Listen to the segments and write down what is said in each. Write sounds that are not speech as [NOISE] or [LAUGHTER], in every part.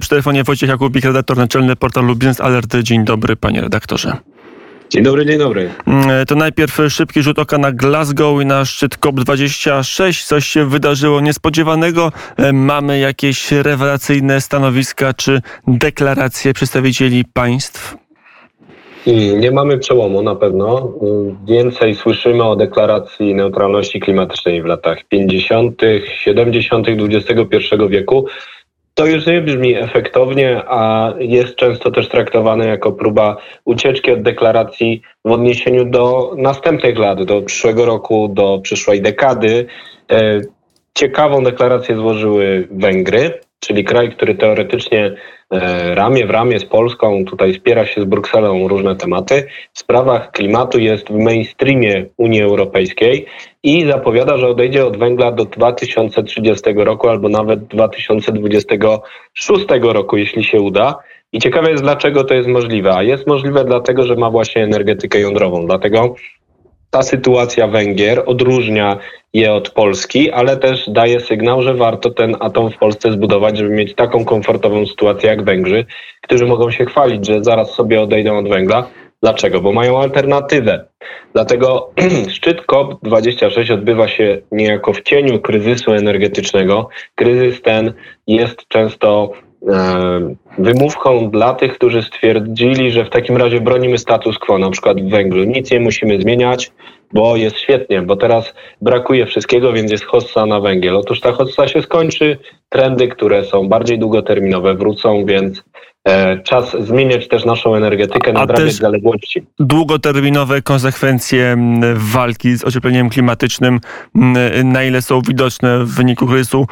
Przy telefonie Wojciech Jakubik, redaktor naczelny portalu Business Alert. Dzień dobry, panie redaktorze. Dzień dobry, dzień dobry. Mm, to najpierw szybki rzut oka na Glasgow i na szczyt COP26. Coś się wydarzyło niespodziewanego. E, mamy jakieś rewelacyjne stanowiska czy deklaracje przedstawicieli państw? Nie mamy przełomu na pewno. Więcej słyszymy o deklaracji neutralności klimatycznej w latach 50., 70. XXI wieku. To już nie brzmi efektownie, a jest często też traktowane jako próba ucieczki od deklaracji w odniesieniu do następnych lat, do przyszłego roku, do przyszłej dekady. E, ciekawą deklarację złożyły Węgry, czyli kraj, który teoretycznie e, ramię w ramię z Polską tutaj spiera się z Brukselą różne tematy. W sprawach klimatu jest w mainstreamie Unii Europejskiej i zapowiada, że odejdzie od węgla do 2030 roku albo nawet 2026 roku, jeśli się uda. I ciekawe jest, dlaczego to jest możliwe. A jest możliwe dlatego, że ma właśnie energetykę jądrową. Dlatego ta sytuacja Węgier odróżnia je od Polski, ale też daje sygnał, że warto ten atom w Polsce zbudować, żeby mieć taką komfortową sytuację jak Węgrzy, którzy mogą się chwalić, że zaraz sobie odejdą od węgla. Dlaczego? Bo mają alternatywę. Dlatego [CLEARS THROAT] szczyt COP26 odbywa się niejako w cieniu kryzysu energetycznego. Kryzys ten jest często wymówką dla tych, którzy stwierdzili, że w takim razie bronimy status quo, na przykład w węglu. Nic nie musimy zmieniać, bo jest świetnie, bo teraz brakuje wszystkiego, więc jest hossa na węgiel. Otóż ta hossa się skończy, trendy, które są bardziej długoterminowe wrócą, więc e, czas zmieniać też naszą energetykę, nadrabiać zaległości. Długoterminowe konsekwencje walki z ociepleniem klimatycznym, na ile są widoczne w wyniku kryzysu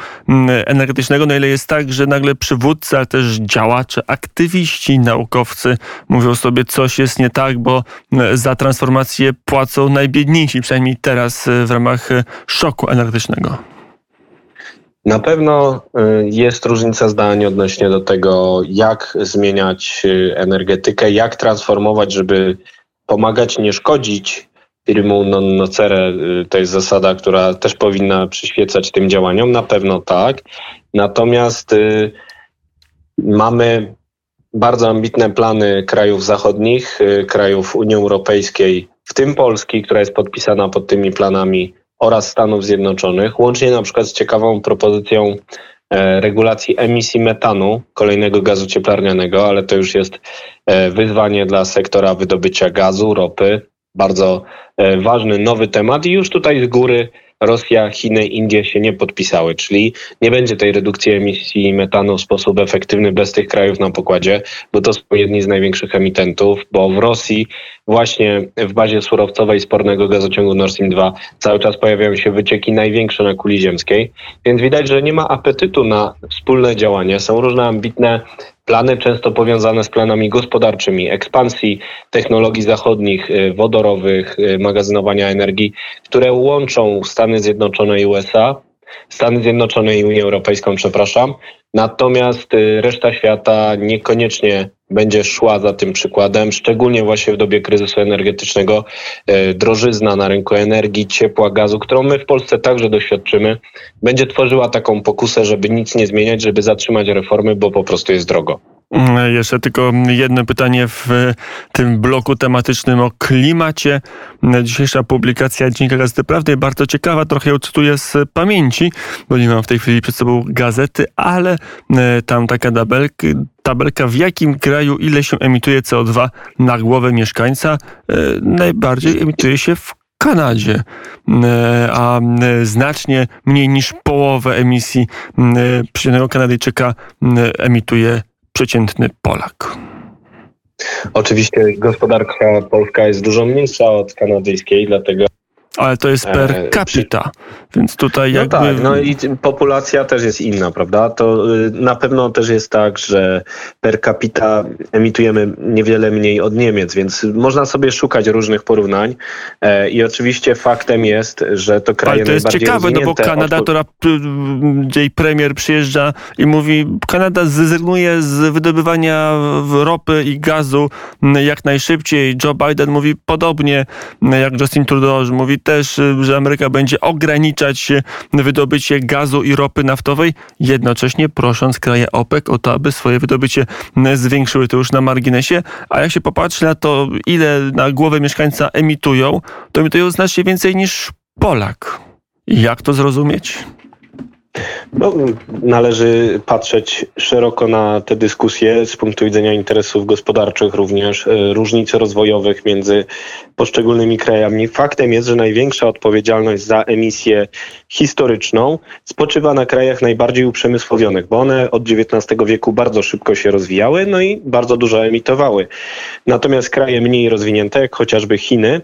energetycznego, na ile jest tak, że nagle przywódcy, ale też działacze, aktywiści, naukowcy mówią sobie, coś jest nie tak, bo za transformację płacą najbiedniejsi, przynajmniej teraz w ramach szoku energetycznego. Na pewno y, jest różnica zdań odnośnie do tego, jak zmieniać y, energetykę, jak transformować, żeby pomagać, nie szkodzić. Firmu non nocere y, to jest zasada, która też powinna przyświecać tym działaniom. Na pewno tak. Natomiast y, mamy bardzo ambitne plany krajów zachodnich, y, krajów Unii Europejskiej, w tym Polski, która jest podpisana pod tymi planami oraz Stanów Zjednoczonych, łącznie na przykład z ciekawą propozycją e, regulacji emisji metanu, kolejnego gazu cieplarnianego, ale to już jest e, wyzwanie dla sektora wydobycia gazu, ropy. Bardzo e, ważny nowy temat i już tutaj z góry Rosja, Chiny, Indie się nie podpisały, czyli nie będzie tej redukcji emisji metanu w sposób efektywny bez tych krajów na pokładzie, bo to są jedni z największych emitentów, bo w Rosji właśnie w bazie surowcowej spornego gazociągu Nord Stream 2 cały czas pojawiają się wycieki największe na kuli ziemskiej, więc widać, że nie ma apetytu na wspólne działanie. Są różne ambitne plany często powiązane z planami gospodarczymi, ekspansji technologii zachodnich, y, wodorowych, y, magazynowania energii, które łączą Stany Zjednoczone i USA, Stany Zjednoczone i Unię Europejską, przepraszam. Natomiast y, reszta świata niekoniecznie będzie szła za tym przykładem, szczególnie właśnie w dobie kryzysu energetycznego. Drożyzna na rynku energii, ciepła, gazu, którą my w Polsce także doświadczymy, będzie tworzyła taką pokusę, żeby nic nie zmieniać, żeby zatrzymać reformy, bo po prostu jest drogo. Mm, jeszcze tylko jedno pytanie w tym bloku tematycznym o klimacie. Dzisiejsza publikacja Dziennika Gazety Prawnej bardzo ciekawa, trochę ją cytuję z pamięci, bo nie mam w tej chwili przed sobą gazety, ale e, tam taka tabelka, tabelka w jakim kraju ile się emituje CO2 na głowę mieszkańca. E, najbardziej emituje się w Kanadzie, e, a znacznie mniej niż połowę emisji przeciętnego Kanadyjczyka emituje przeciętny Polak? Oczywiście gospodarka polska jest dużo mniejsza od kanadyjskiej, dlatego ale to jest per e, capita, więc tutaj no jakby... tak, no i populacja też jest inna, prawda? To y, na pewno też jest tak, że per capita emitujemy niewiele mniej od Niemiec, więc można sobie szukać różnych porównań e, i oczywiście faktem jest, że to kraje Ale to jest ciekawe, no bo Kanada, która jej premier przyjeżdża i mówi, Kanada zrezygnuje z wydobywania ropy i gazu jak najszybciej. Joe Biden mówi podobnie, jak Justin Trudeau mówi, też, że Ameryka będzie ograniczać wydobycie gazu i ropy naftowej, jednocześnie prosząc kraje OPEC o to, aby swoje wydobycie zwiększyły. To już na marginesie. A jak się popatrzy na to, ile na głowę mieszkańca emitują, to emitują znacznie więcej niż Polak. Jak to zrozumieć? No, należy patrzeć szeroko na te dyskusje z punktu widzenia interesów gospodarczych, również e, różnic rozwojowych między poszczególnymi krajami. Faktem jest, że największa odpowiedzialność za emisję historyczną spoczywa na krajach najbardziej uprzemysłowionych, bo one od XIX wieku bardzo szybko się rozwijały, no i bardzo dużo emitowały. Natomiast kraje mniej rozwinięte, jak chociażby Chiny,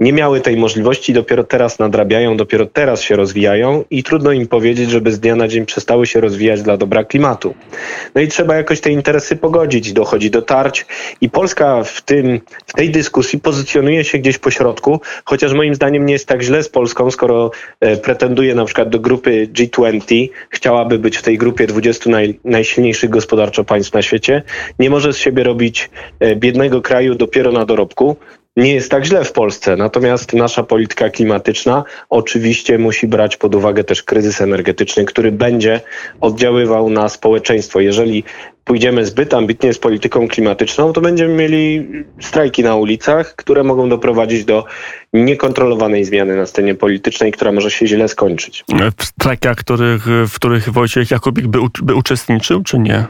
nie miały tej możliwości, dopiero teraz nadrabiają, dopiero teraz się rozwijają i trudno im powiedzieć, żeby z dnia na dzień przestały się rozwijać dla dobra klimatu. No i trzeba jakoś te interesy pogodzić, dochodzi do tarć i Polska w, tym, w tej dyskusji pozycjonuje się gdzieś po środku, chociaż moim zdaniem nie jest tak źle z Polską, skoro e, pretenduje na przykład do grupy G20, chciałaby być w tej grupie 20 naj, najsilniejszych gospodarczo państw na świecie, nie może z siebie robić e, biednego kraju dopiero na dorobku, nie jest tak źle w Polsce. Natomiast nasza polityka klimatyczna oczywiście musi brać pod uwagę też kryzys energetyczny, który będzie oddziaływał na społeczeństwo. Jeżeli pójdziemy zbyt ambitnie z polityką klimatyczną, to będziemy mieli strajki na ulicach, które mogą doprowadzić do niekontrolowanej zmiany na scenie politycznej, która może się źle skończyć. W strajkach, których, w których Wojciech Jakubik by, by uczestniczył, czy nie?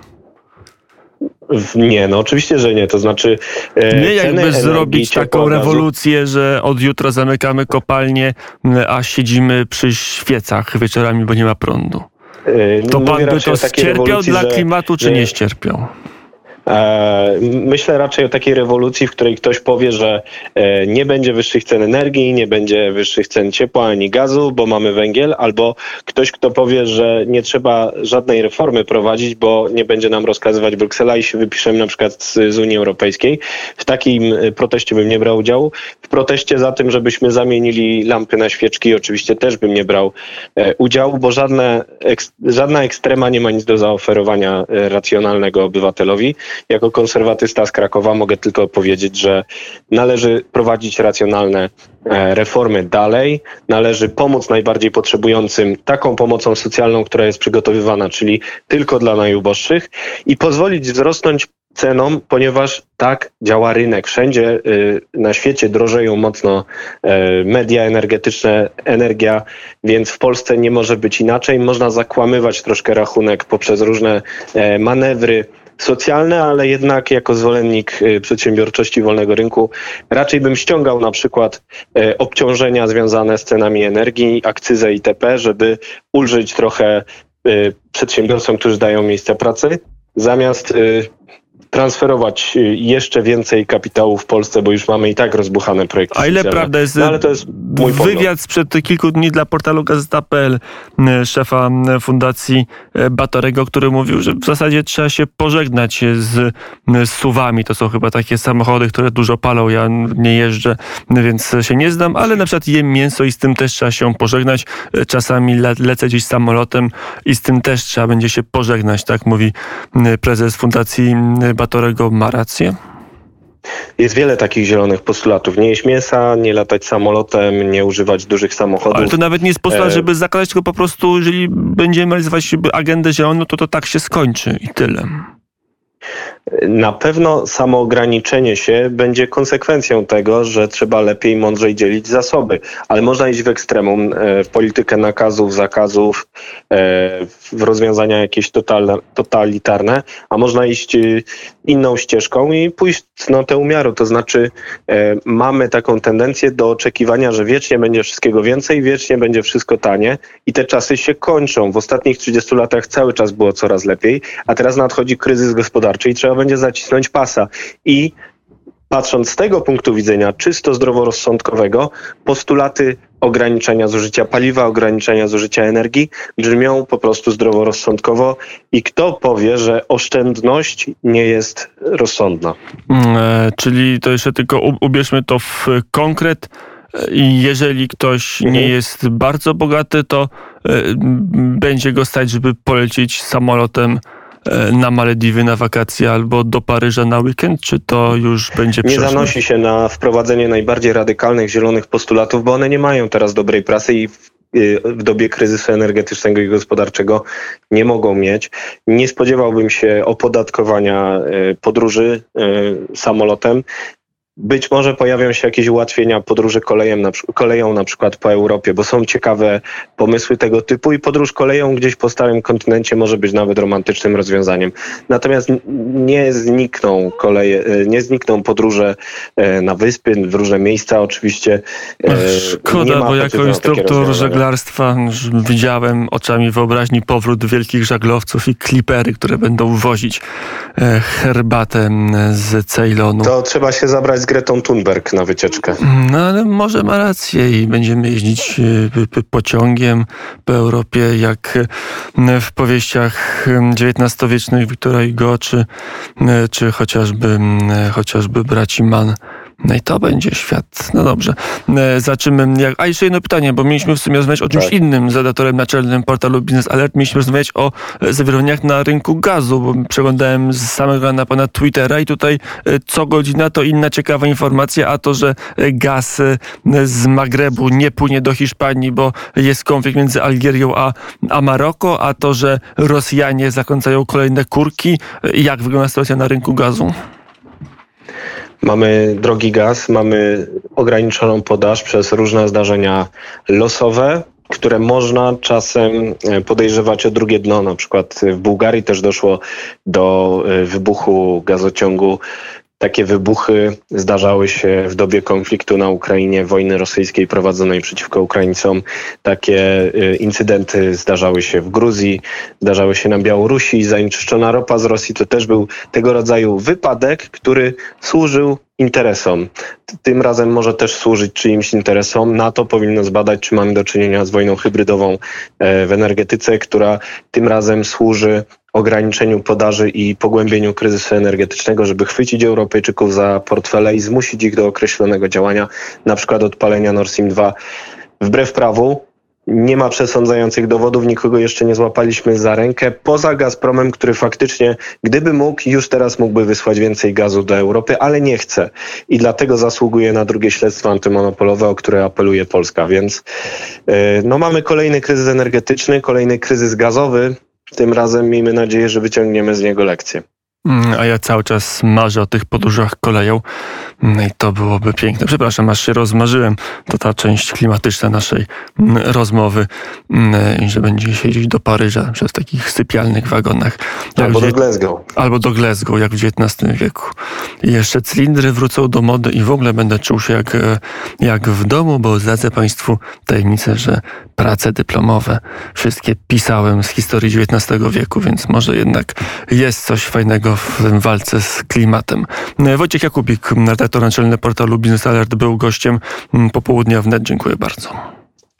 Nie, no oczywiście, że nie. To znaczy. E, nie jakby zrobić taką rewolucję, że od jutra zamykamy kopalnię, a siedzimy przy świecach wieczorami, bo nie ma prądu. E, to pan by to ścierpiał dla klimatu, czy nie ścierpiał? E, myślę raczej o takiej rewolucji, w której ktoś powie, że e, nie będzie wyższych cen energii, nie będzie wyższych cen ciepła ani gazu, bo mamy węgiel, albo ktoś, kto powie, że nie trzeba żadnej reformy prowadzić, bo nie będzie nam rozkazywać Bruksela i się wypiszemy na przykład z, z Unii Europejskiej. W takim e, proteście bym nie brał udziału. W proteście za tym, żebyśmy zamienili lampy na świeczki, oczywiście też bym nie brał udziału, bo żadne, żadna ekstrema nie ma nic do zaoferowania racjonalnego obywatelowi. Jako konserwatysta z Krakowa mogę tylko powiedzieć, że należy prowadzić racjonalne e, reformy dalej. Należy pomóc najbardziej potrzebującym taką pomocą socjalną, która jest przygotowywana, czyli tylko dla najuboższych i pozwolić wzrosnąć cenom, ponieważ tak działa rynek. Wszędzie y, na świecie drożeją mocno e, media energetyczne, energia, więc w Polsce nie może być inaczej. Można zakłamywać troszkę rachunek poprzez różne e, manewry socjalne, ale jednak jako zwolennik y, przedsiębiorczości wolnego rynku raczej bym ściągał na przykład y, obciążenia związane z cenami energii, akcyzę itp., żeby ulżyć trochę y, przedsiębiorcom, którzy dają miejsce pracy, zamiast transferować y, jeszcze więcej kapitału w Polsce, bo już mamy i tak rozbuchane projekty. A ile socjalne. prawda jest, no, ale to jest mój wywiad sprzed kilku dni dla portalu Gazeta.pl y, szefa y, Fundacji Batorego, który mówił, że w zasadzie trzeba się pożegnać z, z suwami. To są chyba takie samochody, które dużo palą. Ja nie jeżdżę, więc się nie znam, ale na przykład jem mięso i z tym też trzeba się pożegnać. Czasami le, lecę gdzieś samolotem i z tym też trzeba będzie się pożegnać, tak mówi prezes Fundacji Batorego Batorego ma rację? Jest wiele takich zielonych postulatów. Nie jeść mięsa, nie latać samolotem, nie używać dużych samochodów. Ale to nawet nie jest postulat, e, żeby zakładać, tylko po prostu, jeżeli będziemy realizować agendę zieloną, to to tak się skończy i tyle. Na pewno samo ograniczenie się będzie konsekwencją tego, że trzeba lepiej, mądrzej dzielić zasoby, ale można iść w ekstremum, e, w politykę nakazów, zakazów, e, w rozwiązania jakieś totalitarne, a można iść e, inną ścieżką i pójść na tę umiaru. To znaczy mamy taką tendencję do oczekiwania, że wiecznie będzie wszystkiego więcej, wiecznie będzie wszystko tanie i te czasy się kończą. W ostatnich 30 latach cały czas było coraz lepiej, a teraz nadchodzi kryzys gospodarczy i trzeba będzie zacisnąć pasa. I patrząc z tego punktu widzenia czysto zdroworozsądkowego, postulaty ograniczenia zużycia paliwa, ograniczenia zużycia energii brzmią po prostu zdroworozsądkowo i kto powie, że oszczędność nie jest rozsądna? Mm, e, czyli to jeszcze tylko ubierzmy to w konkret. I jeżeli ktoś mhm. nie jest bardzo bogaty, to e, będzie go stać, żeby polecieć samolotem e, na Malediwy na wakacje albo do Paryża na weekend, czy to już będzie Nie przyszłość? zanosi się na wprowadzenie najbardziej radykalnych zielonych postulatów, bo one nie mają teraz dobrej prasy i w, y, dobie kryzysu energetycznego i gospodarczego nie mogą mieć. Nie spodziewałbym się opodatkowania y, podróży y, samolotem. Być może pojawią się jakieś ułatwienia podróży kolejem, na, koleją na przykład po Europie, bo są ciekawe pomysły tego typu i podróż koleją gdzieś po starym kontynencie może być nawet romantycznym rozwiązaniem. Natomiast nie znikną koleje, e, nie znikną podróże e, na wyspy, w różne miejsca oczywiście. E, Szkoda, bo jako instruktor żeglarstwa widziałem oczami wyobraźni powrót wielkich żaglowców i klipery, które będą wozić herbatę z Ceylonu. To trzeba się zabrać z Gretą Thunberg na wycieczkę. No ale może ma rację i będziemy jeździć e, pociągiem po Europie jak e, w powieściach XIX-wiecznych Wiktora Hugo czy, e, czy chociażby, chociażby braci Mann. No i to będzie świat. No dobrze. E, Zaczynamy. Jak... A jeszcze jedno pytanie, bo mieliśmy w sumie rozmawiać o czymś Tak. innym z redaktorem naczelnym portalu Business Alert. Mieliśmy rozmawiać o e, zawirowaniach na rynku gazu, bo przeglądałem z samego na pana Twittera i tutaj e, co godzina to inna ciekawa informacja, a to, że gaz z Magrebu nie płynie do Hiszpanii, bo jest konflikt między Algierią a, a Maroko, a to, że Rosjanie zakończają kolejne kurki. Jak wygląda sytuacja na rynku gazu? Mamy drogi gaz, mamy ograniczoną podaż przez różne zdarzenia losowe, które można czasem e, podejrzewać o drugie dno. Na przykład w Bułgarii też doszło do e, wybuchu gazociągu. Takie wybuchy zdarzały się w dobie konfliktu na Ukrainie, wojny rosyjskiej prowadzonej przeciwko Ukraińcom. Takie e, incydenty zdarzały się w Gruzji, zdarzały się na Białorusi. Zanieczyszczona ropa z Rosji to też był tego rodzaju wypadek, który służył interesom. Tym razem może też służyć czyimś interesom. NATO powinno zbadać, czy mamy do czynienia z wojną hybrydową e, w energetyce, która tym razem służy ograniczeniu podaży i pogłębieniu kryzysu energetycznego, żeby chwycić Europejczyków za portfele i zmusić ich do określonego działania, na przykład odpalenia Nord Stream 2 wbrew prawu. Nie ma przesądzających dowodów, nikogo jeszcze nie złapaliśmy za rękę, poza Gazpromem, który faktycznie, gdyby mógł, już teraz mógłby wysłać więcej gazu do Europy, ale nie chce. I dlatego zasługuje na drugie śledztwo antymonopolowe, o które apeluje Polska. Więc yy, no, mamy kolejny kryzys energetyczny, kolejny kryzys gazowy. Tym razem miejmy nadzieję, że wyciągniemy z niego lekcję. Mm, A ja cały czas marzę o tych podróżach koleją Mm, i to byłoby piękne. Przepraszam, aż się rozmarzyłem. To ta część klimatyczna naszej mm, rozmowy, i że będzie siedzieć do Paryża przez takich sypialnych wagonach. Jak Albo do Glasgow. albo do Glasgow, jak w XIX wieku. I jeszcze cylindry wrócą do mody i w ogóle będę czuł się jak, e, jak w domu, bo zdradzę Państwu tajemnicę, że prace dyplomowe wszystkie pisałem z historii XIX wieku, więc może jednak jest coś fajnego w walce z klimatem. E, Wojciech Jakubik, redaktor naczelny portalu Business Alert, był gościem mm, popołudnia wnet. Dziękuję bardzo.